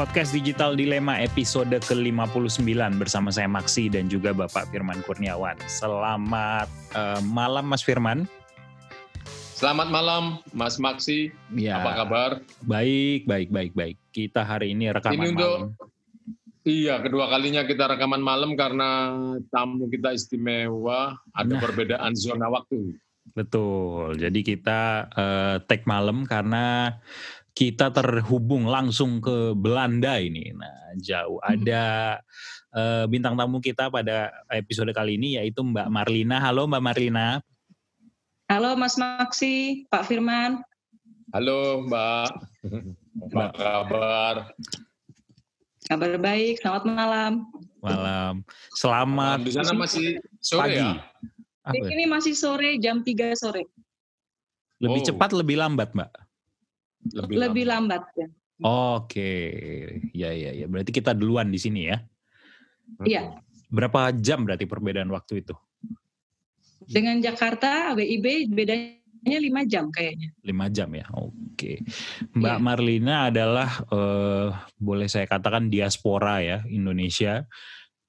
Podcast Digital Dilema episode ke-59 bersama saya Maksi dan juga Bapak Firman Kurniawan. Selamat uh, malam Mas Firman. Selamat malam Mas Maksi. Ya. Apa kabar? Baik, baik, baik, baik. Kita hari ini rekaman ini untuk, malam. Iya, kedua kalinya kita rekaman malam karena tamu kita istimewa, ada nah. perbedaan zona waktu. Betul. Jadi kita uh, take malam karena kita terhubung langsung ke Belanda ini. Nah, jauh hmm. ada uh, bintang tamu kita pada episode kali ini yaitu Mbak Marlina. Halo Mbak Marlina. Halo Mas Maksi, Pak Firman. Halo Mbak. Apa kabar? Kabar baik, selamat malam. Malam. Selamat. Di sana masih sore pagi. ya? Di sini masih sore, jam 3 sore. Lebih oh. cepat, lebih lambat Mbak? Lebih, lebih lambat. lambat ya. Oke, ya ya ya. Berarti kita duluan di sini ya? Iya. Berapa jam berarti perbedaan waktu itu? Dengan Jakarta, WIB bedanya lima jam kayaknya. Lima jam ya, oke. Mbak ya. Marlina adalah uh, boleh saya katakan diaspora ya Indonesia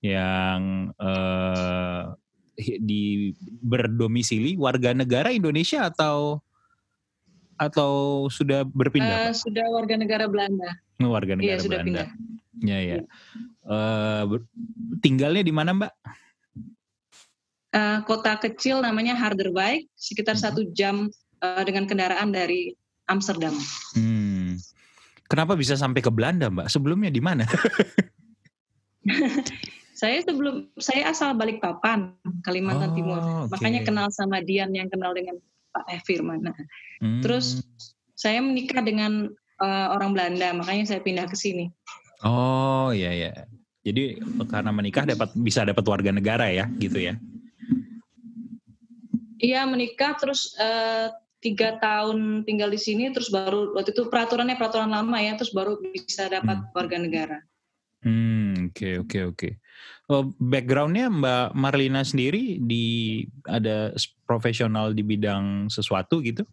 yang uh, di berdomisili warga negara Indonesia atau atau sudah berpindah? Uh, sudah warga negara Belanda. Oh, warga negara iya, Belanda. Sudah pindah. Ya ya. Uh, tinggalnya di mana Mbak? Uh, kota kecil namanya Harderwijk, sekitar hmm. satu jam uh, dengan kendaraan dari Amsterdam. Hmm. Kenapa bisa sampai ke Belanda Mbak? Sebelumnya di mana? saya sebelum saya asal Balikpapan, Kalimantan oh, Timur. Okay. Makanya kenal sama Dian yang kenal dengan Pak Firman. Nah, hmm. Terus saya menikah dengan uh, orang Belanda, makanya saya pindah ke sini. Oh iya iya. Jadi karena menikah dapat bisa dapat warga negara ya, gitu ya? Iya menikah terus uh, tiga tahun tinggal di sini, terus baru waktu itu peraturannya peraturan lama ya, terus baru bisa dapat hmm. warga negara. Hmm, oke okay, oke okay, oke. Okay. Oh, backgroundnya Mbak Marlina sendiri di ada profesional di bidang sesuatu gitu?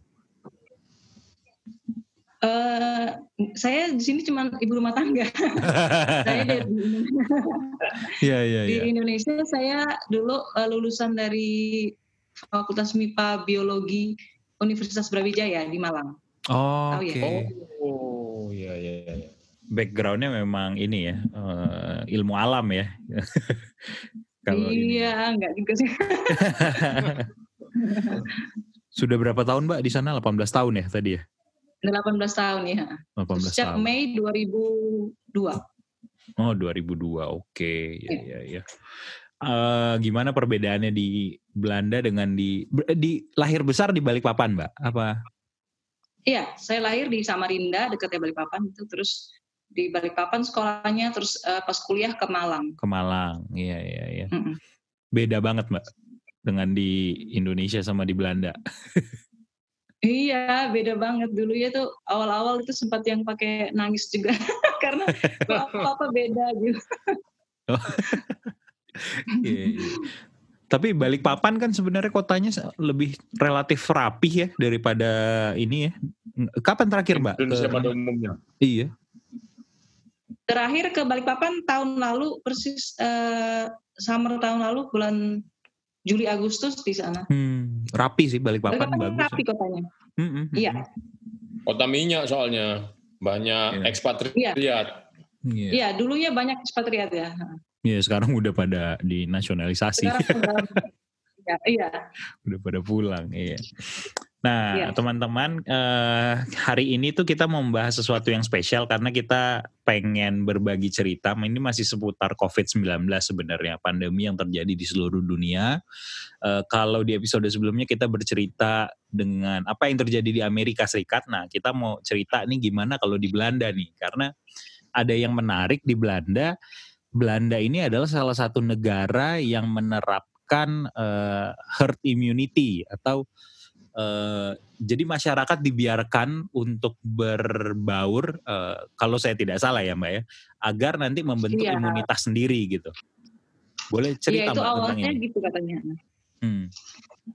Uh, saya di sini cuma ibu rumah tangga. saya di, yeah, yeah, di yeah. Indonesia saya dulu uh, lulusan dari Fakultas MIPA Biologi Universitas Brawijaya di Malang. Oh, oke. Okay. Ya? Oh, iya iya iya backgroundnya memang ini ya uh, ilmu alam ya. Kalau iya, enggak juga sih. Sudah berapa tahun Mbak di sana? 18 tahun ya tadi ya? 18 tahun ya. 18 Sejak tahun. Mei 2002. Oh 2002, oke. Okay. Ya, ya, ya. Uh, gimana perbedaannya di Belanda dengan di di lahir besar di Balikpapan, Mbak? Apa? Iya, saya lahir di Samarinda, dekatnya Balikpapan itu terus di Balikpapan sekolahnya terus uh, pas kuliah ke Malang. Ke Malang, iya iya iya. Mm -mm. Beda banget mbak dengan di Indonesia sama di Belanda. iya beda banget dulu ya tuh awal-awal itu sempat yang pakai nangis juga karena apa-apa beda gitu. oh. iya, iya. Tapi Balikpapan kan sebenarnya kotanya lebih relatif rapih ya daripada ini ya. Kapan terakhir Mbak? Indonesia pada umumnya. Iya terakhir ke Balikpapan tahun lalu persis uh, summer tahun lalu bulan Juli Agustus di sana. Hmm, rapi sih Balikpapan Balikpapan bagus. Rapi kotanya. Hmm, hmm, hmm, iya. Kota minyak soalnya banyak yeah. ekspatriat. Iya. Yeah. Iya, dulunya banyak ekspatriat ya. Iya, sekarang udah pada dinasionalisasi. Sekarang iya, iya. Udah pada pulang, iya. Nah, ya. teman-teman, uh, hari ini tuh kita mau membahas sesuatu yang spesial karena kita pengen berbagi cerita. Ini masih seputar COVID-19 sebenarnya, pandemi yang terjadi di seluruh dunia. Uh, kalau di episode sebelumnya kita bercerita dengan apa yang terjadi di Amerika Serikat. Nah, kita mau cerita nih gimana kalau di Belanda nih, karena ada yang menarik di Belanda. Belanda ini adalah salah satu negara yang menerapkan uh, herd immunity atau Uh, jadi masyarakat dibiarkan untuk berbaur, uh, kalau saya tidak salah ya Mbak ya, agar nanti membentuk iya. imunitas sendiri gitu. Boleh iya, cerita ya, itu Mbak awalnya gitu katanya. Hmm.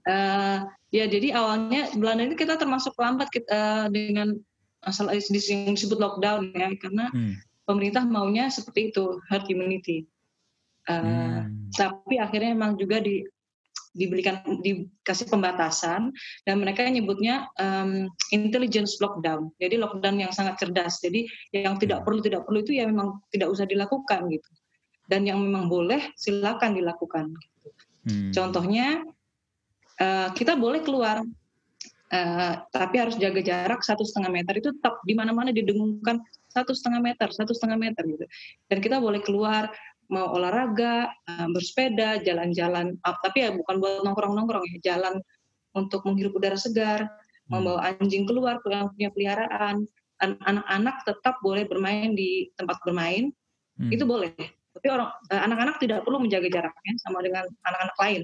Uh, ya jadi awalnya Belanda itu kita termasuk lambat kita, uh, dengan masalah disebut lockdown ya karena hmm. pemerintah maunya seperti itu herd immunity. Uh, hmm. Tapi akhirnya memang juga di diberikan dikasih pembatasan dan mereka nyebutnya um, intelligence lockdown. Jadi lockdown yang sangat cerdas. Jadi yang tidak perlu tidak perlu itu ya memang tidak usah dilakukan gitu. Dan yang memang boleh silakan dilakukan. Gitu. Hmm. Contohnya uh, kita boleh keluar uh, tapi harus jaga jarak satu setengah meter itu tetap di mana-mana didengungkan satu setengah meter satu setengah meter gitu. Dan kita boleh keluar mau olahraga, uh, bersepeda, jalan-jalan, uh, tapi ya bukan buat nongkrong-nongkrong ya, jalan untuk menghirup udara segar, hmm. membawa anjing keluar, yang punya peliharaan, anak-anak tetap boleh bermain di tempat bermain, hmm. itu boleh. Tapi orang uh, anak-anak tidak perlu menjaga jaraknya sama dengan anak-anak lain.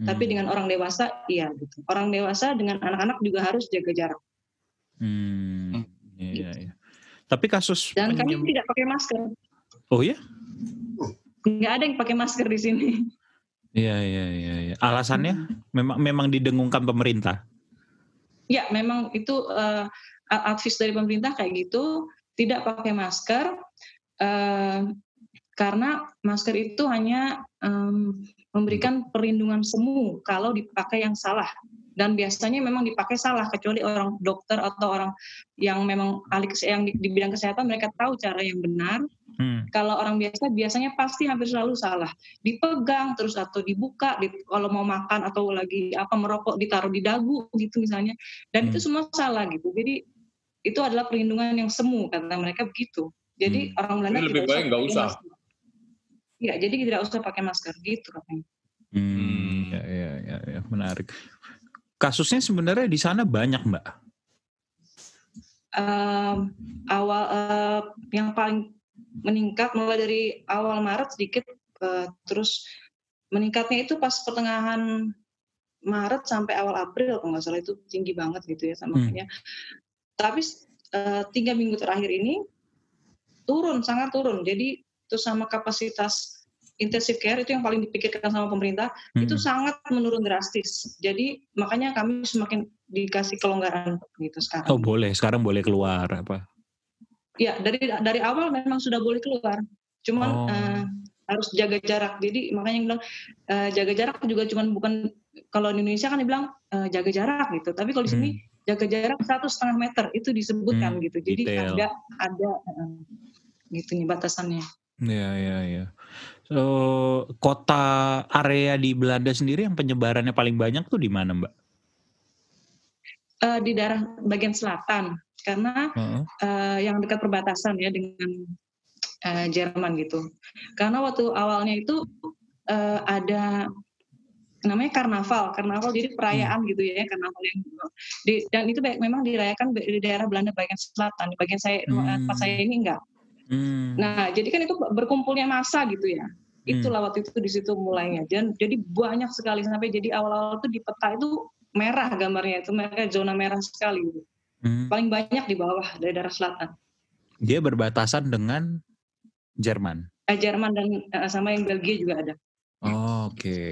Hmm. Tapi dengan orang dewasa, iya gitu. Orang dewasa dengan anak-anak juga harus jaga jarak. Hmm. Iya, gitu. iya. Tapi kasus dan penyem... kami tidak pakai masker. Oh ya? Nggak ada yang pakai masker di sini. Iya iya iya. Ya. Alasannya memang memang didengungkan pemerintah. Ya memang itu uh, advice dari pemerintah kayak gitu tidak pakai masker uh, karena masker itu hanya um, memberikan perlindungan semu kalau dipakai yang salah dan biasanya memang dipakai salah kecuali orang dokter atau orang yang memang ahli yang di, di bidang kesehatan mereka tahu cara yang benar Hmm. Kalau orang biasa biasanya pasti hampir selalu salah. Dipegang terus atau dibuka, di, kalau mau makan atau lagi apa merokok ditaruh di dagu gitu misalnya. Dan hmm. itu semua salah gitu. Jadi itu adalah perlindungan yang semu karena mereka begitu. Jadi hmm. orang Belanda lebih baik nggak usah. Iya, jadi tidak usah pakai masker gitu katanya. Hmm, ya, ya, ya, ya, menarik. Kasusnya sebenarnya di sana banyak, Mbak. Um, awal uh, yang paling meningkat mulai dari awal Maret sedikit uh, terus meningkatnya itu pas pertengahan Maret sampai awal April kalau nggak salah itu tinggi banget gitu ya sama hmm. Tapi uh, tiga minggu terakhir ini turun sangat turun. Jadi itu sama kapasitas intensive care itu yang paling dipikirkan sama pemerintah hmm. itu sangat menurun drastis. Jadi makanya kami semakin dikasih kelonggaran gitu sekarang. Oh boleh sekarang boleh keluar apa? Ya dari dari awal memang sudah boleh keluar, cuman oh. uh, harus jaga jarak. Jadi makanya yang bilang uh, jaga jarak juga cuman bukan kalau di Indonesia kan dibilang uh, jaga jarak gitu, tapi kalau di sini hmm. jaga jarak satu setengah meter itu disebutkan hmm, gitu. Jadi detail. ada ada uh, gitu nih batasannya. Ya ya ya. So, kota area di Belanda sendiri yang penyebarannya paling banyak tuh di mana, Mbak? Uh, di daerah bagian selatan karena uh-huh. uh, yang dekat perbatasan ya dengan uh, Jerman gitu. Karena waktu awalnya itu uh, ada namanya karnaval, karnaval jadi perayaan hmm. gitu ya, karnaval yang di, dan itu memang dirayakan di daerah Belanda bagian selatan, di bagian saya hmm. tempat saya ini enggak. Hmm. Nah, jadi kan itu berkumpulnya masa gitu ya. Itulah hmm. waktu itu di situ mulainya. Dan jadi banyak sekali sampai jadi awal-awal itu di peta itu merah gambarnya itu mereka zona merah sekali gitu. Hmm. Paling banyak di bawah dari daerah selatan. Dia berbatasan dengan Jerman. Eh, Jerman dan eh, sama yang Belgia juga ada. Oh, Oke, okay.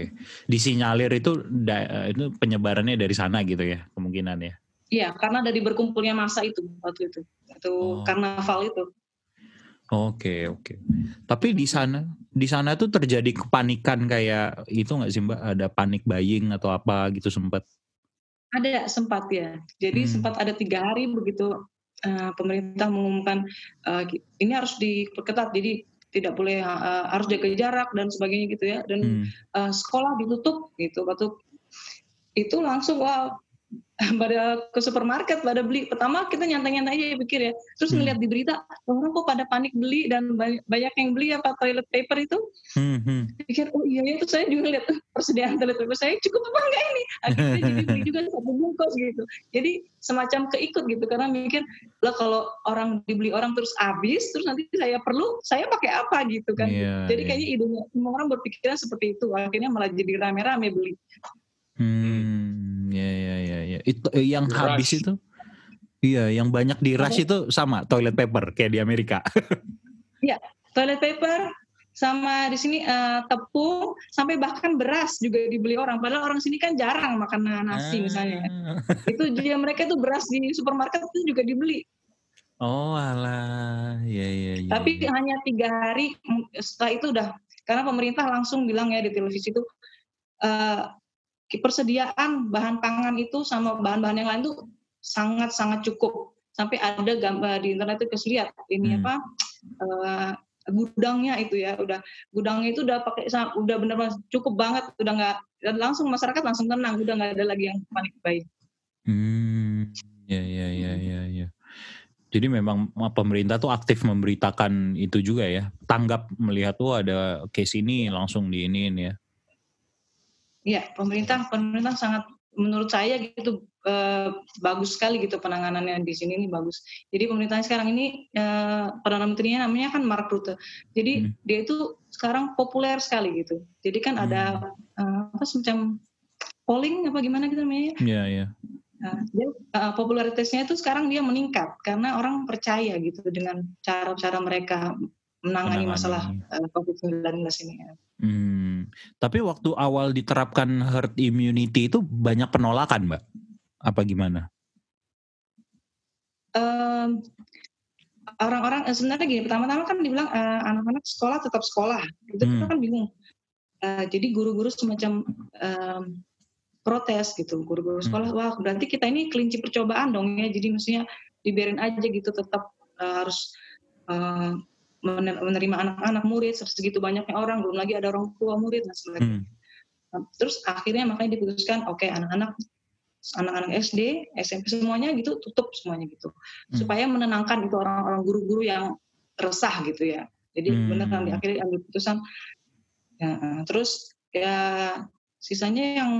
disinyalir itu da, itu penyebarannya dari sana gitu ya kemungkinan ya? Iya, karena dari berkumpulnya masa itu waktu itu, itu oh. karnaval itu. Oke okay, oke. Okay. Tapi di sana di sana tuh terjadi kepanikan kayak itu nggak sih mbak? Ada panik buying atau apa gitu sempat? Ada sempat ya. Jadi hmm. sempat ada tiga hari begitu uh, pemerintah mengumumkan uh, ini harus diperketat. Jadi tidak boleh uh, harus jaga jarak dan sebagainya gitu ya. Dan hmm. uh, sekolah ditutup gitu. Waktu itu langsung wow pada ke supermarket pada beli. Pertama kita nyantai-nyantai aja ya pikir ya. Terus hmm. ngeliat di berita orang kok pada panik beli dan banyak, yang beli apa toilet paper itu. Hmm. hmm. pikir oh iya ya. Terus saya juga lihat persediaan toilet paper saya cukup apa enggak ini? Akhirnya jadi beli juga satu bungkus gitu. Jadi semacam keikut gitu karena mikir lah kalau orang dibeli orang terus habis terus nanti saya perlu saya pakai apa? Gitu kan. Yeah, jadi yeah. kayaknya idenya semua orang berpikiran seperti itu. Akhirnya malah jadi rame-rame beli. Hmm, ya ya ya ya. Itu eh, yang di habis rush. itu Iya, yang banyak di rush itu sama toilet paper kayak di Amerika. Iya, toilet paper sama di sini uh, tepung sampai bahkan beras juga dibeli orang. Padahal orang sini kan jarang makan nasi ah. misalnya. Itu dia mereka tuh beras di supermarket itu juga dibeli. Oh alah, ya ya. ya Tapi ya. hanya tiga hari setelah itu udah karena pemerintah langsung bilang ya di televisi itu uh, persediaan bahan pangan itu sama bahan-bahan yang lain tuh sangat-sangat cukup sampai ada gambar di internet itu lihat ini hmm. apa uh, gudangnya itu ya udah gudangnya itu udah pakai udah benar-benar cukup banget udah nggak langsung masyarakat langsung tenang udah nggak ada lagi yang panik baik. Hmm, ya ya ya ya ya. Jadi memang pemerintah tuh aktif memberitakan itu juga ya. Tanggap melihat tuh ada case ini langsung di ini ya. Iya, pemerintah pemerintah sangat menurut saya gitu eh, bagus sekali gitu penanganannya di sini ini bagus. Jadi pemerintah sekarang ini eh, perdana menterinya namanya kan Mark Rutte. Jadi hmm. dia itu sekarang populer sekali gitu. Jadi kan hmm. ada eh, apa semacam polling apa gimana gitu namanya? Iya, yeah, iya. Yeah. Nah, dia, uh, popularitasnya itu sekarang dia meningkat karena orang percaya gitu dengan cara-cara mereka menangani, masalah uh, COVID-19 ini. Hmm. Tapi waktu awal diterapkan herd immunity itu banyak penolakan, Mbak? Apa gimana? Um, orang-orang eh, sebenarnya gini, pertama-tama kan dibilang uh, anak-anak sekolah tetap sekolah, itu hmm. kan bingung. Uh, jadi guru-guru semacam um, protes gitu guru-guru sekolah hmm. wah berarti kita ini kelinci percobaan dong ya jadi maksudnya dibiarin aja gitu tetap uh, harus uh, menerima anak-anak murid segitu banyaknya orang belum lagi ada orang tua murid dan sebagainya. Hmm. Nah, terus akhirnya makanya diputuskan oke okay, anak-anak anak-anak SD, SMP semuanya gitu tutup semuanya gitu hmm. supaya menenangkan itu orang-orang guru-guru yang resah gitu ya. Jadi hmm. benar kan di akhirnya ambil putusan. Ya, terus ya sisanya yang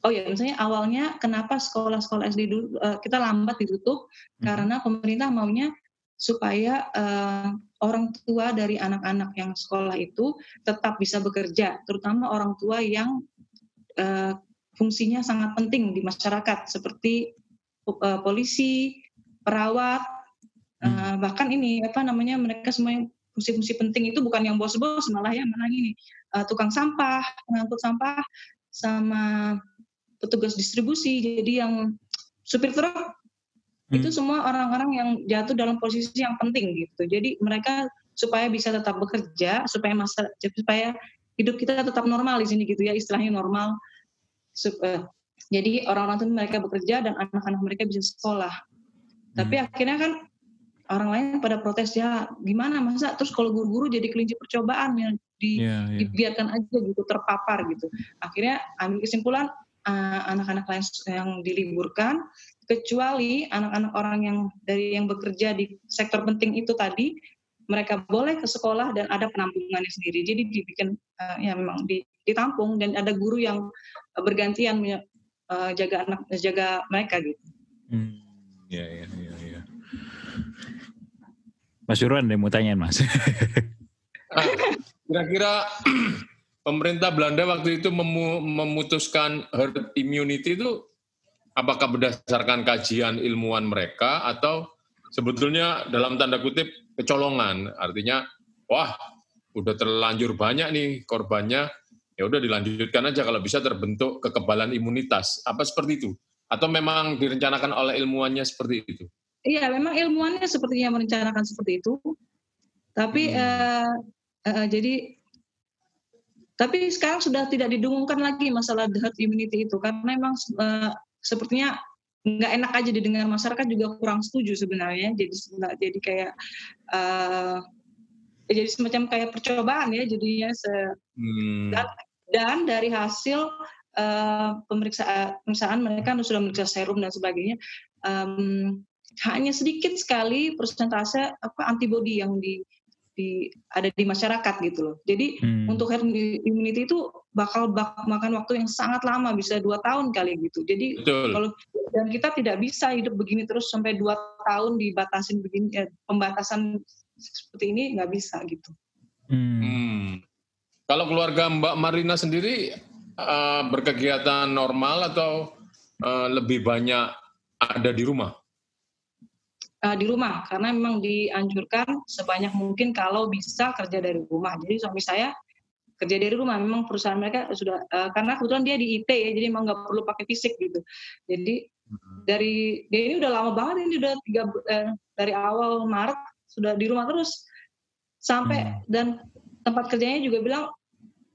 Oh ya, misalnya awalnya kenapa sekolah-sekolah SD dulu uh, kita lambat ditutup hmm. karena pemerintah maunya supaya uh, orang tua dari anak-anak yang sekolah itu tetap bisa bekerja, terutama orang tua yang uh, fungsinya sangat penting di masyarakat seperti uh, polisi, perawat, uh, bahkan ini apa namanya mereka semua yang fungsi-fungsi penting itu bukan yang bos-bos malah ya malah ini uh, tukang sampah, pengangkut sampah sama petugas distribusi, jadi yang supir truk hmm. itu semua orang-orang yang jatuh dalam posisi yang penting gitu. Jadi mereka supaya bisa tetap bekerja, supaya masa supaya hidup kita tetap normal di sini gitu ya, istilahnya normal. Uh, jadi orang-orang itu mereka bekerja dan anak-anak mereka bisa sekolah. Hmm. Tapi akhirnya kan orang lain pada protes ya gimana masa terus kalau guru-guru jadi kelinci percobaan ya di, yeah, yeah. dibiarkan aja gitu terpapar gitu. Akhirnya ambil kesimpulan Eh, anak-anak lain yang diliburkan kecuali anak-anak orang yang dari yang bekerja di sektor penting itu tadi mereka boleh ke sekolah dan ada penampungannya sendiri jadi dibikin uh, ya memang ditampung dan ada guru yang bergantian uh, jaga anak jaga mereka gitu. Hmm, ya ya ya ya. Mas Irwan deh mau tanya Mas. Ah, kira-kira pemerintah Belanda waktu itu memutuskan herd immunity itu apakah berdasarkan kajian ilmuwan mereka atau sebetulnya dalam tanda kutip kecolongan? Artinya wah udah terlanjur banyak nih korbannya. Ya udah dilanjutkan aja kalau bisa terbentuk kekebalan imunitas. Apa seperti itu? Atau memang direncanakan oleh ilmuwannya seperti itu? Iya memang ilmuwannya sepertinya merencanakan seperti itu. Tapi hmm. uh, uh, jadi tapi sekarang sudah tidak didengungkan lagi masalah herd immunity itu. Karena memang uh, sepertinya nggak enak aja didengar masyarakat juga kurang setuju sebenarnya. Jadi jadi kayak uh, jadi semacam kayak percobaan ya jadinya se hmm. dan, dan dari hasil uh, pemeriksaan pemeriksaan mereka sudah memeriksa serum dan sebagainya um, hanya sedikit sekali persentase apa antibodi yang di di ada di masyarakat gitu loh. Jadi hmm. untuk herd immunity itu bakal bak, makan waktu yang sangat lama bisa dua tahun kali gitu. Jadi Betul. kalau dan kita tidak bisa hidup begini terus sampai dua tahun dibatasin begini eh, pembatasan seperti ini nggak bisa gitu. Hmm. Hmm. Kalau keluarga Mbak Marina sendiri uh, berkegiatan normal atau uh, lebih banyak ada di rumah? Uh, di rumah karena memang dianjurkan sebanyak mungkin kalau bisa kerja dari rumah. Jadi suami saya kerja dari rumah. Memang perusahaan mereka sudah uh, karena kebetulan dia di IT ya, jadi memang nggak perlu pakai fisik gitu. Jadi dari dia ini udah lama banget ini udah tiga eh, dari awal Maret sudah di rumah terus sampai hmm. dan tempat kerjanya juga bilang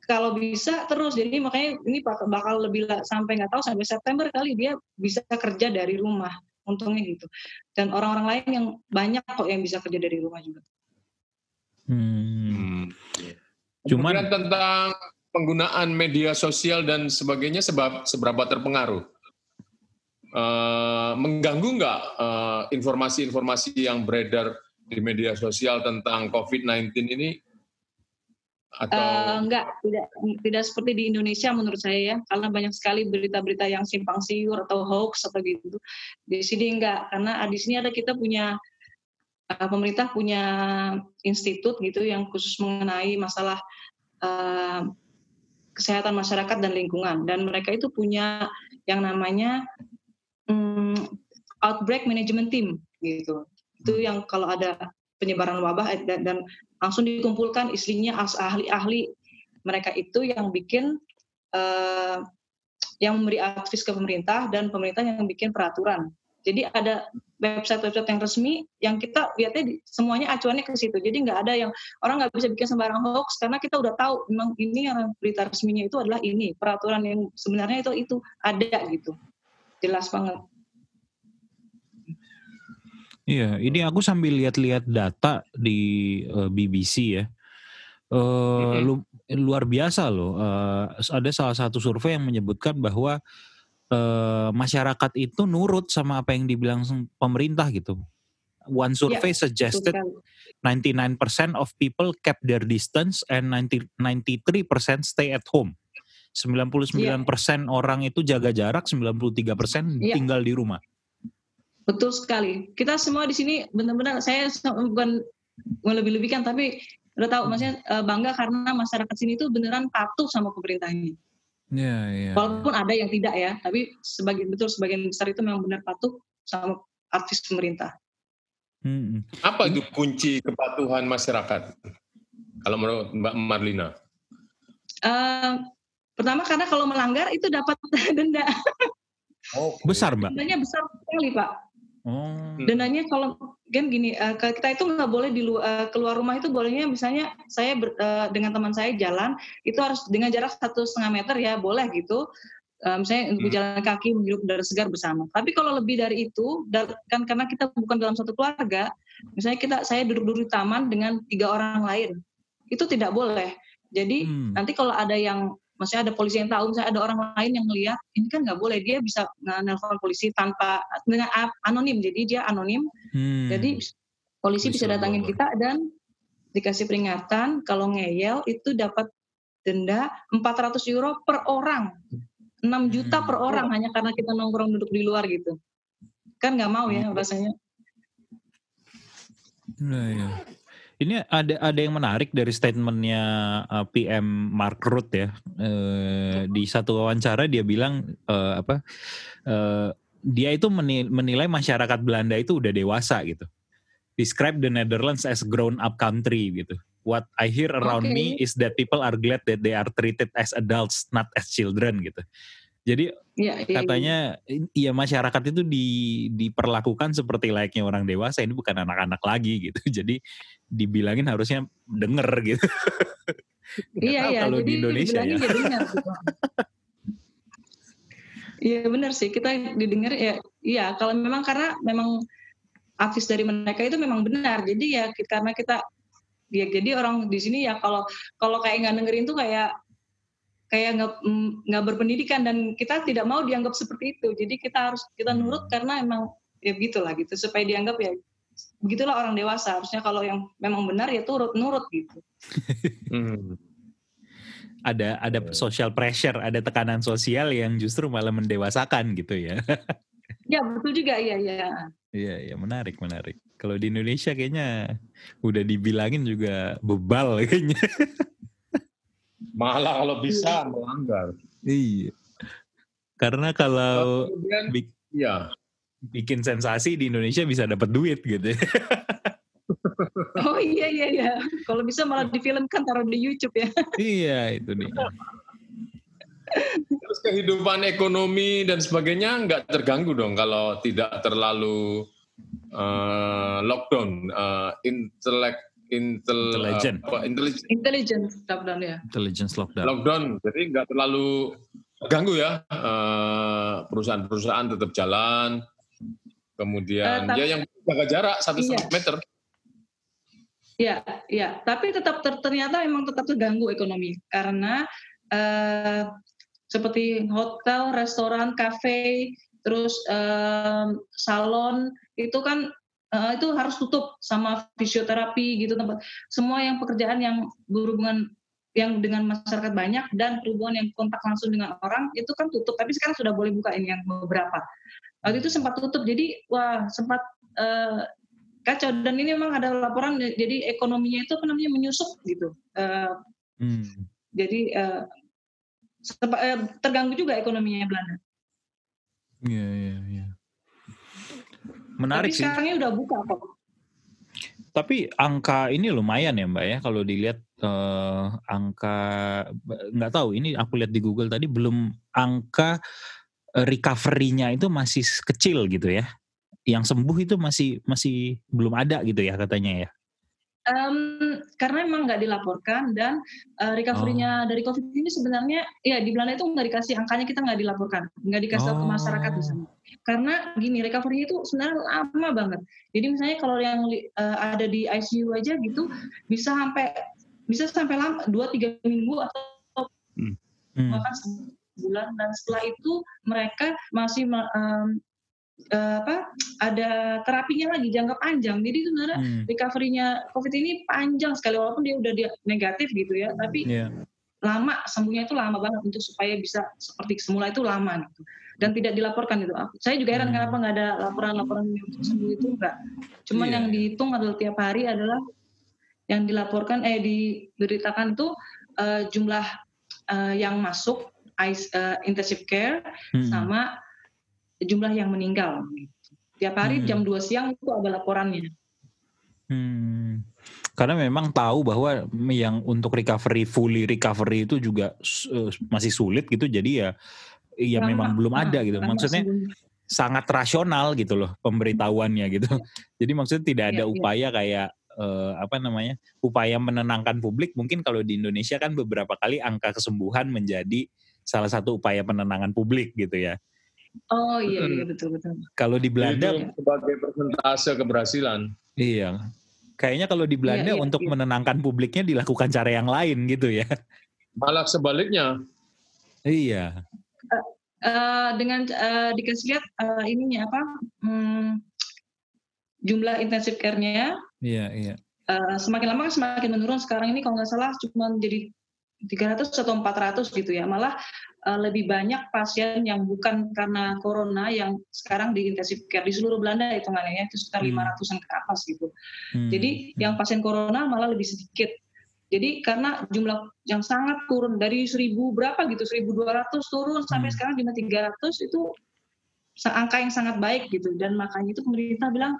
kalau bisa terus jadi makanya ini bakal lebih sampai nggak tahu sampai September kali dia bisa kerja dari rumah untungnya gitu dan orang-orang lain yang banyak kok yang bisa kerja dari rumah juga. Hmm. Cuman tentang penggunaan media sosial dan sebagainya sebab seberapa terpengaruh? Uh, mengganggu nggak uh, informasi-informasi yang beredar di media sosial tentang COVID-19 ini atau uh, enggak tidak tidak seperti di Indonesia menurut saya ya. Karena banyak sekali berita-berita yang simpang siur atau hoax atau gitu. Di sini enggak. Karena di sini ada kita punya uh, pemerintah punya institut gitu yang khusus mengenai masalah uh, kesehatan masyarakat dan lingkungan. Dan mereka itu punya yang namanya um, outbreak management team gitu. Itu yang kalau ada penyebaran wabah dan, dan langsung dikumpulkan istrinya ahli-ahli mereka itu yang bikin uh, yang memberi advis ke pemerintah dan pemerintah yang bikin peraturan. Jadi ada website-website yang resmi yang kita lihatnya semuanya acuannya ke situ. Jadi nggak ada yang orang nggak bisa bikin sembarang hoax karena kita udah tahu memang ini yang berita resminya itu adalah ini peraturan yang sebenarnya itu itu ada gitu. Jelas banget. Iya, ini aku sambil lihat-lihat data di uh, eh, BBC ya. Uh, lu, luar biasa loh. Uh, ada salah satu survei yang menyebutkan bahwa uh, masyarakat itu nurut sama apa yang dibilang pemerintah gitu. One iya, survey yeah, suggested 99% of people kept their distance and 90, 93% stay at home. 99% yeah. orang itu jaga jarak, 93% yeah. tinggal di rumah. Betul sekali. Kita semua di sini benar-benar saya bukan melebih-lebihkan tapi udah tahu maksudnya eh, bangga karena masyarakat sini itu beneran patuh sama pemerintahnya. Iya, iya. Walaupun ada yang tidak ya, tapi sebagian betul sebagian besar itu memang benar patuh sama aktif pemerintah. Hmm. Apa itu kunci kepatuhan masyarakat? Kalau menurut Mbak Marlina? Uh, pertama karena kalau melanggar itu dapat denda. Oh, besar mbak? Dendanya besar sekali pak. Oh. Dendanya kalau kan gini, uh, kita itu nggak boleh di uh, keluar rumah itu bolehnya misalnya saya ber, uh, dengan teman saya jalan itu harus dengan jarak satu setengah meter ya boleh gitu. Uh, misalnya untuk hmm. jalan kaki menghirup udara segar bersama. Tapi kalau lebih dari itu, kan karena kita bukan dalam satu keluarga, misalnya kita saya duduk-duduk di taman dengan tiga orang lain, itu tidak boleh. Jadi hmm. nanti kalau ada yang maksudnya ada polisi yang tahu, misalnya ada orang lain yang melihat, ini kan nggak boleh, dia bisa nelfon polisi tanpa dengan anonim, jadi dia anonim, hmm. jadi polisi bisa, bisa datangin kita dan dikasih peringatan kalau ngeyel itu dapat denda 400 euro per orang, 6 juta hmm. per orang hanya karena kita nongkrong duduk di luar gitu, kan nggak mau ya hmm. rasanya. Nah, ya. Ini ada ada yang menarik dari statementnya uh, PM Mark Rutte ya. Uh, di satu wawancara dia bilang uh, apa? Uh, dia itu menilai masyarakat Belanda itu udah dewasa gitu. Describe the Netherlands as grown up country gitu. What I hear around okay. me is that people are glad that they are treated as adults, not as children gitu. Jadi ya, ya, katanya ya masyarakat itu di, diperlakukan seperti layaknya orang dewasa ini bukan anak-anak lagi gitu. Jadi dibilangin harusnya denger gitu. iya iya. Kalau di Indonesia ya. Gitu. Iya benar sih kita didengar ya. Iya kalau memang karena memang artis dari mereka itu memang benar. Jadi ya karena kita ya jadi orang di sini ya kalau kalau kayak nggak dengerin tuh kayak kayak nggak mm, nggak berpendidikan dan kita tidak mau dianggap seperti itu. Jadi kita harus kita hmm. nurut karena emang ya begitulah gitu supaya dianggap ya begitulah orang dewasa. Harusnya kalau yang memang benar ya turut nurut gitu. Hmm. ada ada social pressure ada tekanan sosial yang justru malah mendewasakan gitu ya. Ya betul juga. Iya iya. Iya iya. Menarik menarik. Kalau di Indonesia kayaknya udah dibilangin juga bebal kayaknya Malah kalau bisa melanggar. Iya. Karena kalau kemudian, bik ya. bikin sensasi di Indonesia bisa dapat duit gitu. oh iya iya iya. Kalau bisa malah difilmkan taruh di YouTube ya. iya itu nih. Terus kehidupan ekonomi dan sebagainya nggak terganggu dong kalau tidak terlalu uh, lockdown, uh, intelek, intel, intelligent, uh, intelligence. intelligence lockdown ya. Intelligence lockdown. Lockdown, jadi nggak terlalu terganggu ya. perusahaan-perusahaan tetap jalan. Kemudian uh, ya yang jaga jarak satu iya. meter. Ya, ya. Tapi tetap ter, ternyata emang tetap terganggu ekonomi karena uh, seperti hotel, restoran, kafe, terus um, salon itu kan uh, itu harus tutup sama fisioterapi gitu tempat semua yang pekerjaan yang berhubungan yang dengan masyarakat banyak dan berhubungan yang kontak langsung dengan orang itu kan tutup tapi sekarang sudah boleh buka ini yang beberapa waktu itu sempat tutup jadi wah sempat uh, kacau dan ini memang ada laporan jadi ekonominya itu apa namanya menyusup gitu uh, hmm. jadi uh, Eh, terganggu juga ekonominya Belanda. Iya, iya, iya. Menarik Tapi sih. sekarang udah buka kok. Tapi angka ini lumayan ya Mbak ya kalau dilihat eh, angka nggak tahu ini aku lihat di Google tadi belum angka eh, recovery-nya itu masih kecil gitu ya. Yang sembuh itu masih masih belum ada gitu ya katanya ya. Um, karena emang nggak dilaporkan dan uh, recovery-nya oh. dari COVID ini sebenarnya ya di Belanda itu nggak dikasih angkanya kita nggak dilaporkan, nggak dikasih oh. ke masyarakat di sana. Karena gini recovery itu sebenarnya lama banget. Jadi misalnya kalau yang uh, ada di ICU aja gitu bisa sampai bisa sampai lama dua tiga minggu atau hmm. bahkan sebulan dan setelah itu mereka masih um, uh, apa ada terapinya lagi jangka panjang. Jadi sebenarnya hmm. recovery-nya COVID ini panjang sekali walaupun dia udah dia negatif gitu ya, tapi yeah. lama sembuhnya itu lama banget untuk supaya bisa seperti semula itu lama gitu. Dan tidak dilaporkan itu. Saya juga heran hmm. kenapa nggak ada laporan-laporan untuk sembuh itu enggak. Cuman yeah. yang dihitung adalah tiap hari adalah yang dilaporkan eh diberitakan itu uh, jumlah uh, yang masuk ICE, uh, intensive care hmm. sama jumlah yang meninggal. Tiap hari hmm. jam 2 siang itu ada laporannya. Hmm. Karena memang tahu bahwa yang untuk recovery fully recovery itu juga uh, masih sulit gitu. Jadi ya ya memang belum ada gitu. Maksudnya sangat rasional gitu loh pemberitahuannya gitu. Ya. Jadi maksudnya tidak ada ya, upaya ya. kayak uh, apa namanya? upaya menenangkan publik. Mungkin kalau di Indonesia kan beberapa kali angka kesembuhan menjadi salah satu upaya penenangan publik gitu ya. Oh iya iya betul betul. Kalau di Belanda itu sebagai persentase keberhasilan. Iya. Kayaknya kalau di Belanda iya, iya, untuk iya. menenangkan publiknya dilakukan cara yang lain gitu ya. Malah sebaliknya. Iya. Uh, uh, dengan uh, dikasih lihat uh, ininya apa? Hmm, jumlah intensive care-nya. Iya, iya. Uh, semakin lama kan semakin menurun. Sekarang ini kalau nggak salah cuma jadi 300 atau 400 gitu ya. Malah uh, lebih banyak pasien yang bukan karena corona yang sekarang di intensive care di seluruh Belanda hitungannya ya itu sekitar hmm. lima hmm. ratusan ke atas gitu. Hmm. Jadi yang pasien corona malah lebih sedikit. Jadi karena jumlah yang sangat turun dari seribu berapa gitu, 1200 turun sampai hmm. sekarang cuma 300 itu angka yang sangat baik gitu dan makanya itu pemerintah bilang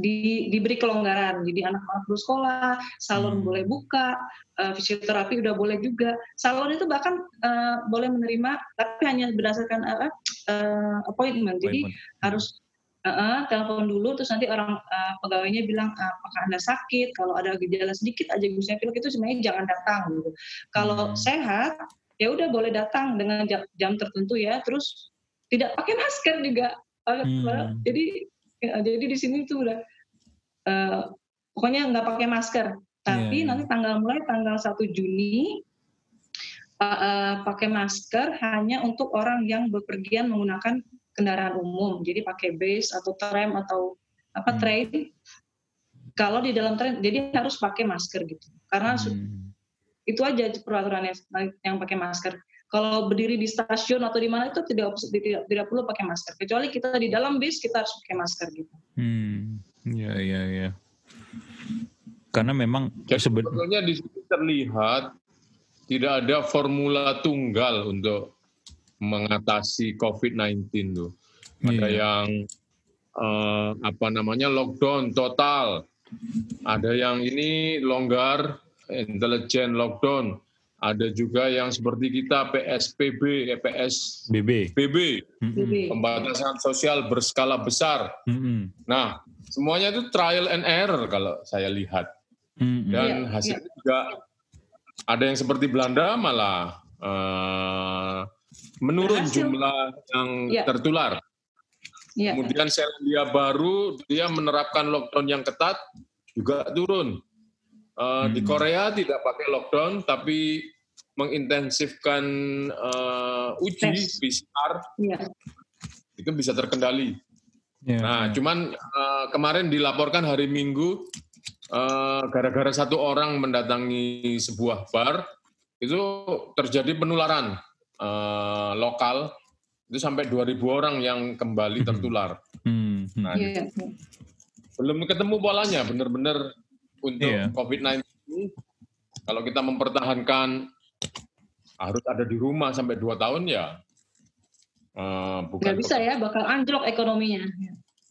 di, diberi kelonggaran. Jadi anak-anak sekolah, salon hmm. boleh buka, uh, fisioterapi udah boleh juga. Salon itu bahkan uh, boleh menerima, tapi hanya berdasarkan uh, uh, appointment. Jadi appointment. harus uh, uh, telepon dulu, terus nanti orang uh, pegawainya bilang apakah anda sakit. Kalau ada gejala sedikit aja misalnya pilek itu sebenarnya jangan datang. Gitu. Kalau hmm. sehat, ya udah boleh datang dengan jam, jam tertentu ya. Terus tidak pakai masker juga. Hmm. Jadi Ya, jadi di sini tuh udah uh, pokoknya nggak pakai masker. Tapi yeah. nanti tanggal mulai tanggal 1 Juni uh, uh, pakai masker hanya untuk orang yang bepergian menggunakan kendaraan umum. Jadi pakai bus atau tram atau apa hmm. train. Kalau di dalam train, jadi harus pakai masker gitu. Karena hmm. itu aja peraturannya yang pakai masker kalau berdiri di stasiun atau di mana itu tidak tidak tidak perlu pakai masker kecuali kita di dalam bis kita harus pakai masker gitu. Hmm, ya ya ya. Karena memang sebetulnya di situ terlihat tidak ada formula tunggal untuk mengatasi COVID-19 tuh. Ada yeah. yang uh, apa namanya lockdown total, ada yang ini longgar, intelijen lockdown, ada juga yang seperti kita PSPB, EPS, BB, BB, pembatasan sosial berskala besar. Mm-hmm. Nah, semuanya itu trial and error kalau saya lihat. Mm-hmm. Dan yeah, hasilnya yeah. juga ada yang seperti Belanda malah uh, menurun Berhasil. jumlah yang yeah. tertular. Yeah. Kemudian Selandia Baru dia menerapkan lockdown yang ketat juga turun. Uh, hmm. Di Korea tidak pakai lockdown, tapi mengintensifkan uh, uji Tes. PCR, ya. itu bisa terkendali. Ya, nah, ya. cuman uh, kemarin dilaporkan hari Minggu gara-gara uh, satu orang mendatangi sebuah bar itu terjadi penularan uh, lokal itu sampai 2.000 orang yang kembali hmm. tertular. Hmm. Nah, ya. belum ketemu polanya benar-benar untuk yeah. COVID-19 kalau kita mempertahankan harus ada di rumah sampai dua tahun ya uh, bukan nggak bisa ya bakal anjlok ekonominya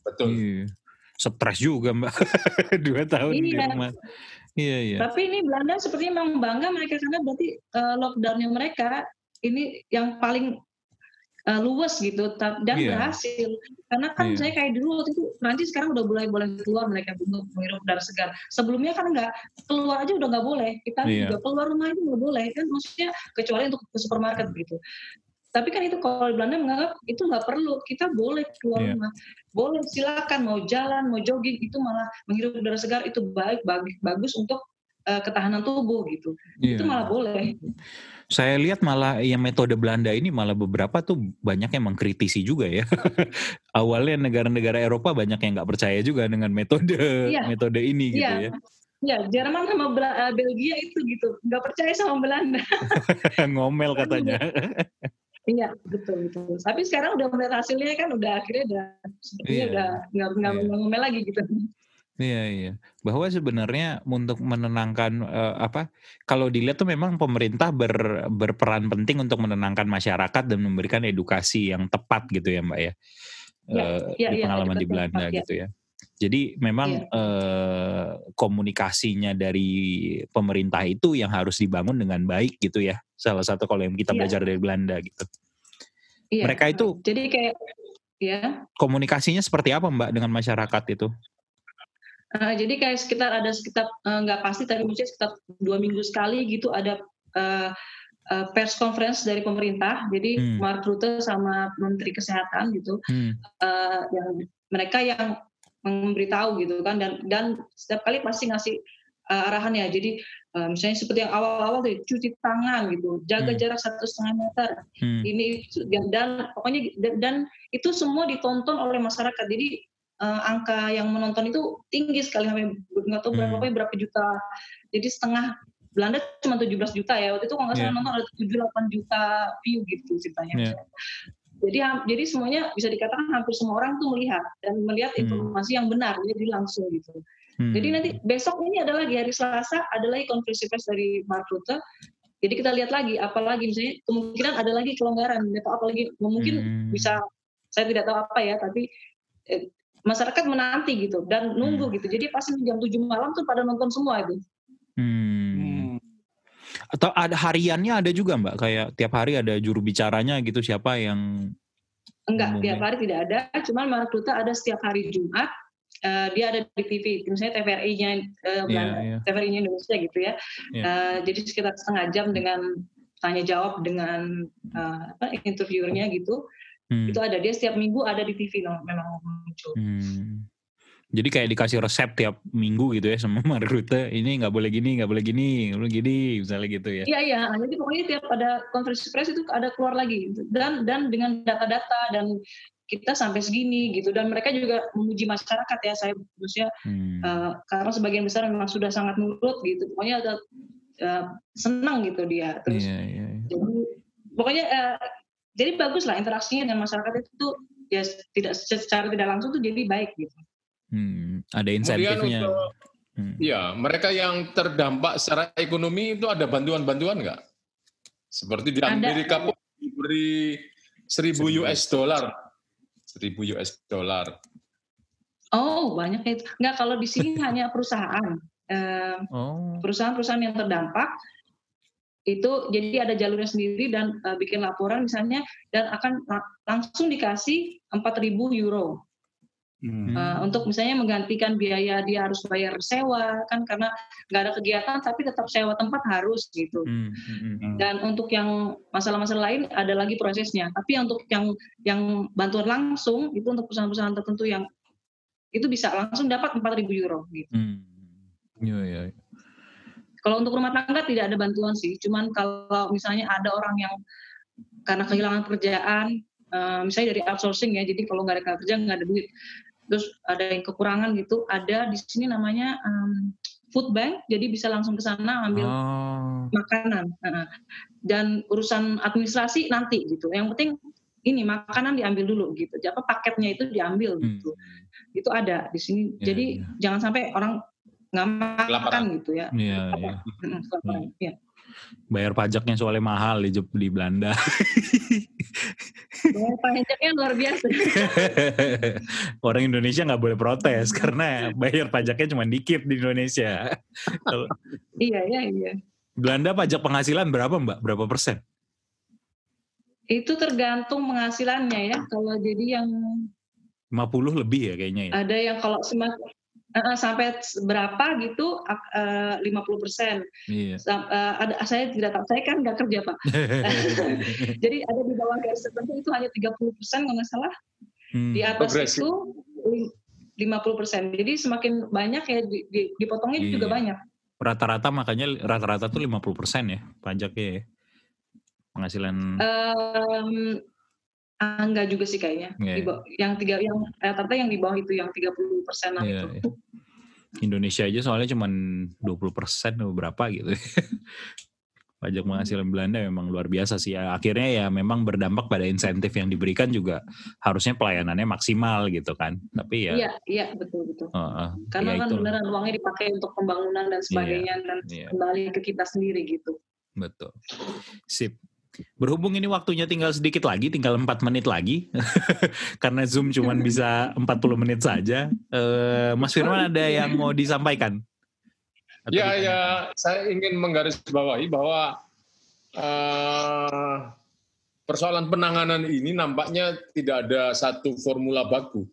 betul iya. stres juga mbak dua tahun iya. di rumah iya iya tapi ini Belanda sepertinya memang bangga mereka karena berarti uh, lockdownnya mereka ini yang paling uh, luwes gitu. Dan yeah. berhasil. Karena kan yeah. saya kayak dulu waktu itu nanti sekarang udah boleh boleh keluar mereka untuk menghirup udara segar. Sebelumnya kan nggak keluar aja udah nggak boleh. Kita yeah. juga keluar rumah itu nggak boleh kan? Maksudnya kecuali untuk ke supermarket gitu. Tapi kan itu kalau Belanda menganggap itu nggak perlu. Kita boleh keluar yeah. rumah. Boleh silakan mau jalan mau jogging itu malah menghirup udara segar itu baik bagus bagus untuk uh, ketahanan tubuh gitu yeah. itu malah boleh saya lihat malah yang metode Belanda ini malah beberapa tuh banyak yang mengkritisi juga ya. Awalnya negara-negara Eropa banyak yang nggak percaya juga dengan metode iya. metode ini gitu iya. ya. Ya, Jerman sama eh, Belgia itu gitu, nggak percaya sama Belanda. Ngomel katanya. Iya, betul betul. Tapi sekarang udah melihat hasilnya kan udah akhirnya udah sepertinya iya. udah nggak nggak iya. ngomel lagi gitu. Iya iya. Bahwa sebenarnya untuk menenangkan uh, apa kalau dilihat tuh memang pemerintah ber, berperan penting untuk menenangkan masyarakat dan memberikan edukasi yang tepat gitu ya Mbak ya. ya, uh, ya di ya, pengalaman ya, di Belanda tepat, gitu ya. Jadi memang ya. uh, komunikasinya dari pemerintah itu yang harus dibangun dengan baik gitu ya. Salah satu kalau yang kita ya. belajar dari Belanda gitu. Ya. Mereka itu Jadi kayak ya. Komunikasinya seperti apa Mbak dengan masyarakat itu? Uh, jadi kayak sekitar ada sekitar eh, nggak uh, pasti tapi mungkin sekitar dua minggu sekali gitu ada uh, uh, pers conference dari pemerintah. Jadi hmm. Mark Rutte sama Menteri Kesehatan gitu, hmm. uh, yang mereka yang memberitahu gitu kan dan dan setiap kali pasti ngasih uh, arahan ya. Jadi uh, misalnya seperti yang awal-awal tuh cuci tangan gitu, jaga hmm. jarak satu setengah meter. Hmm. Ini dan pokoknya dan, dan itu semua ditonton oleh masyarakat. Jadi uh, angka yang menonton itu tinggi sekali sampai nggak tahu berapa hmm. berapa juta. Jadi setengah Belanda cuma 17 juta ya waktu itu kalau nggak salah yeah. nonton ada 7 8 juta view gitu ceritanya. Yeah. Jadi jadi semuanya bisa dikatakan hampir semua orang tuh melihat dan melihat hmm. informasi yang benar jadi langsung gitu. Hmm. Jadi nanti besok ini adalah di hari Selasa ada lagi konferensi pers dari Mark Rutte. Jadi kita lihat lagi apalagi misalnya kemungkinan ada lagi kelonggaran atau apalagi mungkin hmm. bisa saya tidak tahu apa ya tapi eh, masyarakat menanti gitu dan nunggu hmm. gitu. Jadi pas jam 7 malam tuh pada nonton semua itu. Hmm. hmm. Atau ada hariannya ada juga Mbak kayak tiap hari ada juru bicaranya gitu siapa yang Enggak, tiap hari tidak ada. Cuman Marak Duta ada setiap hari Jumat. Uh, dia ada di TV, misalnya TVRI-nya uh, yeah, yeah. TVRI-nya Indonesia gitu ya. Yeah. Iya. Uh, jadi sekitar setengah jam dengan tanya jawab dengan uh, apa interviewernya gitu. Hmm. Itu ada dia setiap minggu ada di TV memang muncul. Hmm. Jadi kayak dikasih resep tiap minggu gitu ya sama Mark Rutte, ini nggak boleh gini, nggak boleh gini, boleh gini, misalnya gitu ya. Iya iya, jadi pokoknya tiap ada konferensi pers itu ada keluar lagi dan dan dengan data-data dan kita sampai segini gitu dan mereka juga memuji masyarakat ya saya maksudnya hmm. uh, karena sebagian besar memang sudah sangat nurut gitu pokoknya ada uh, senang gitu dia terus yeah, yeah, yeah. jadi pokoknya uh, jadi bagus lah interaksinya dengan masyarakat itu tuh ya tidak secara tidak langsung tuh jadi baik gitu. Hmm, ada insentifnya. hmm. Ya, mereka yang terdampak secara ekonomi itu ada bantuan-bantuan nggak? Seperti di Amerika pun diberi 1000 US dollar. 1000 US dollar. Oh, banyak itu. Nggak, kalau di sini hanya perusahaan. Eh, oh. Perusahaan-perusahaan yang terdampak itu jadi ada jalurnya sendiri dan uh, bikin laporan misalnya dan akan langsung dikasih 4.000 euro hmm. uh, untuk misalnya menggantikan biaya dia harus bayar sewa kan karena nggak ada kegiatan tapi tetap sewa tempat harus gitu hmm. Hmm. hmm. dan untuk yang masalah-masalah lain ada lagi prosesnya tapi untuk yang yang bantuan langsung itu untuk perusahaan-perusahaan tertentu yang itu bisa langsung dapat 4.000 euro gitu. Hmm. Ya, ya. Kalau untuk rumah tangga tidak ada bantuan sih, cuman kalau misalnya ada orang yang karena kehilangan pekerjaan, uh, misalnya dari outsourcing ya, jadi kalau nggak ada kerja nggak ada duit, terus ada yang kekurangan gitu, ada di sini namanya um, food bank, jadi bisa langsung ke sana ambil oh. makanan. Uh, dan urusan administrasi nanti gitu. Yang penting ini makanan diambil dulu gitu. Jadi paketnya itu diambil gitu. Hmm. Itu ada di sini. Yeah, Jadi yeah. jangan sampai orang nggak makan gitu ya. Iya, iya. iya. Bayar pajaknya soalnya mahal di di Belanda. Bayar pajaknya luar biasa. Orang Indonesia nggak boleh protes karena bayar pajaknya cuma dikit di Indonesia. iya, iya, iya. Belanda pajak penghasilan berapa Mbak? Berapa persen? Itu tergantung penghasilannya ya. Kalau jadi yang 50 lebih ya kayaknya ya. Ada yang kalau semakin uh, sampai berapa gitu uh, 50 persen. Iya. Uh, ada saya tidak tahu, saya kan nggak kerja pak. Jadi ada di bawah garis tertentu itu hanya 30 persen kalau nggak salah. Hmm. Di atas Progressive. itu 50 persen. Jadi semakin banyak ya dipotongnya iya. juga banyak. Rata-rata makanya rata-rata tuh 50 persen ya pajaknya ya penghasilan. Um, Ah, enggak juga sih kayaknya. Yeah. Di bawah, yang tiga yang rata-rata yang di bawah itu yang 30 persenan yeah, itu. Yeah. Indonesia aja soalnya cuma 20 persen atau berapa gitu. Pajak penghasilan Belanda memang luar biasa sih. Ya, akhirnya ya memang berdampak pada insentif yang diberikan juga harusnya pelayanannya maksimal gitu kan. Tapi ya. Iya, iya betul betul. Uh, uh, Karena ya kan itu. beneran uangnya dipakai untuk pembangunan dan iya, sebagainya yeah, dan yeah. kembali ke kita sendiri gitu. Betul. Sip. Berhubung ini waktunya tinggal sedikit lagi, tinggal 4 menit lagi, karena Zoom cuma bisa 40 menit saja. Uh, Mas Firman ada yang mau disampaikan? Atau ya, ya, saya ingin menggarisbawahi bahwa uh, persoalan penanganan ini nampaknya tidak ada satu formula baku.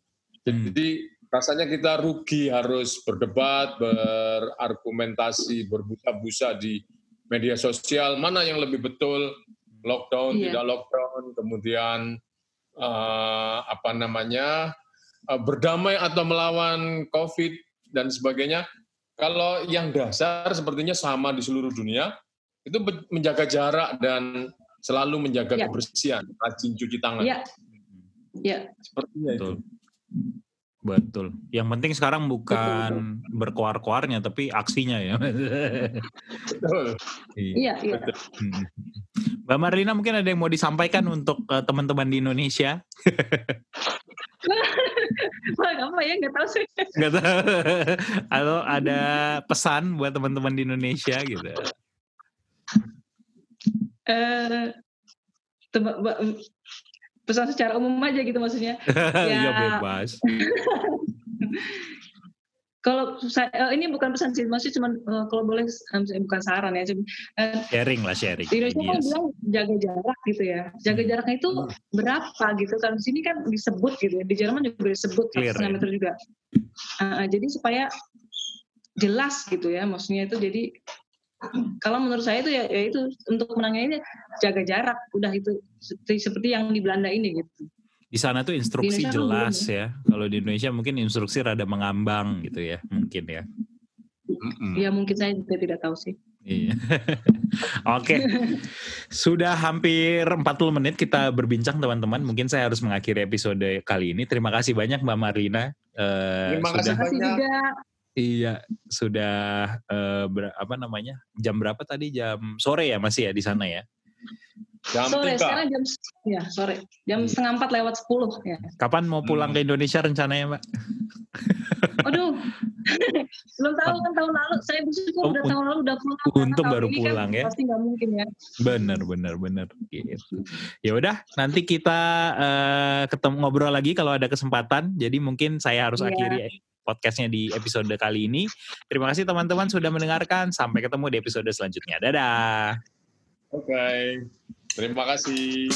Jadi hmm. rasanya kita rugi harus berdebat, berargumentasi, berbusa-busa di media sosial mana yang lebih betul lockdown iya. tidak lockdown, kemudian uh, apa namanya uh, berdamai atau melawan COVID dan sebagainya. Kalau yang dasar sepertinya sama di seluruh dunia, itu menjaga jarak dan selalu menjaga ya. kebersihan, rajin cuci tangan. Iya. Ya. Sepertinya itu. Betul. Yang penting sekarang bukan berkoar-koarnya tapi aksinya ya. Betul. Iya, iya. Hmm. Mbak Marlina mungkin ada yang mau disampaikan untuk uh, teman-teman di Indonesia? Wah, apa ya? Nggak tahu sih. Nggak tahu. Atau ada pesan buat teman-teman di Indonesia gitu? Eh, uh, pesan secara umum aja gitu maksudnya. ya, ya bebas. Kalau saya eh, ini bukan pesan sih, cuma uh, kalau boleh um, bukan saran ya, cuma uh, sharing lah sharing. Di Indonesia kan bilang jaga jarak gitu ya. Jaga hmm. jaraknya itu hmm. berapa gitu kan? Di sini kan disebut gitu ya. Di Jerman juga disebut Clear, ya. meter juga. Uh, jadi supaya jelas gitu ya, maksudnya itu jadi kalau menurut saya itu ya, ya itu untuk menangnya ini jaga jarak udah itu seperti, seperti yang di Belanda ini gitu di sana tuh instruksi jelas ya. Kalau di Indonesia mungkin instruksi rada mengambang gitu ya, mungkin ya. Ya mungkin saya juga tidak tahu sih. Iya. Oke. Sudah hampir 40 menit kita berbincang teman-teman. Mungkin saya harus mengakhiri episode kali ini. Terima kasih banyak Mbak Marina. Uh, Terima kasih sudah, banyak. Juga. Iya, sudah uh, ber, apa namanya? Jam berapa tadi? Jam sore ya masih ya di sana ya? Jam sore, 3. sekarang jam ya sore, jam hmm. setengah empat lewat sepuluh ya. Kapan mau pulang hmm. ke Indonesia rencananya, Mbak? Aduh, belum tahu kan tahun lalu. Saya bersyukur oh, udah tahun lalu udah pulang. Untung baru kan pulang kan ya. Pasti nggak mungkin ya. Bener, bener, bener. Gitu. Ya udah, nanti kita uh, ketemu ngobrol lagi kalau ada kesempatan. Jadi mungkin saya harus yeah. akhiri podcastnya di episode kali ini. Terima kasih teman-teman sudah mendengarkan. Sampai ketemu di episode selanjutnya. Dadah. Oke, okay. Terima kasih.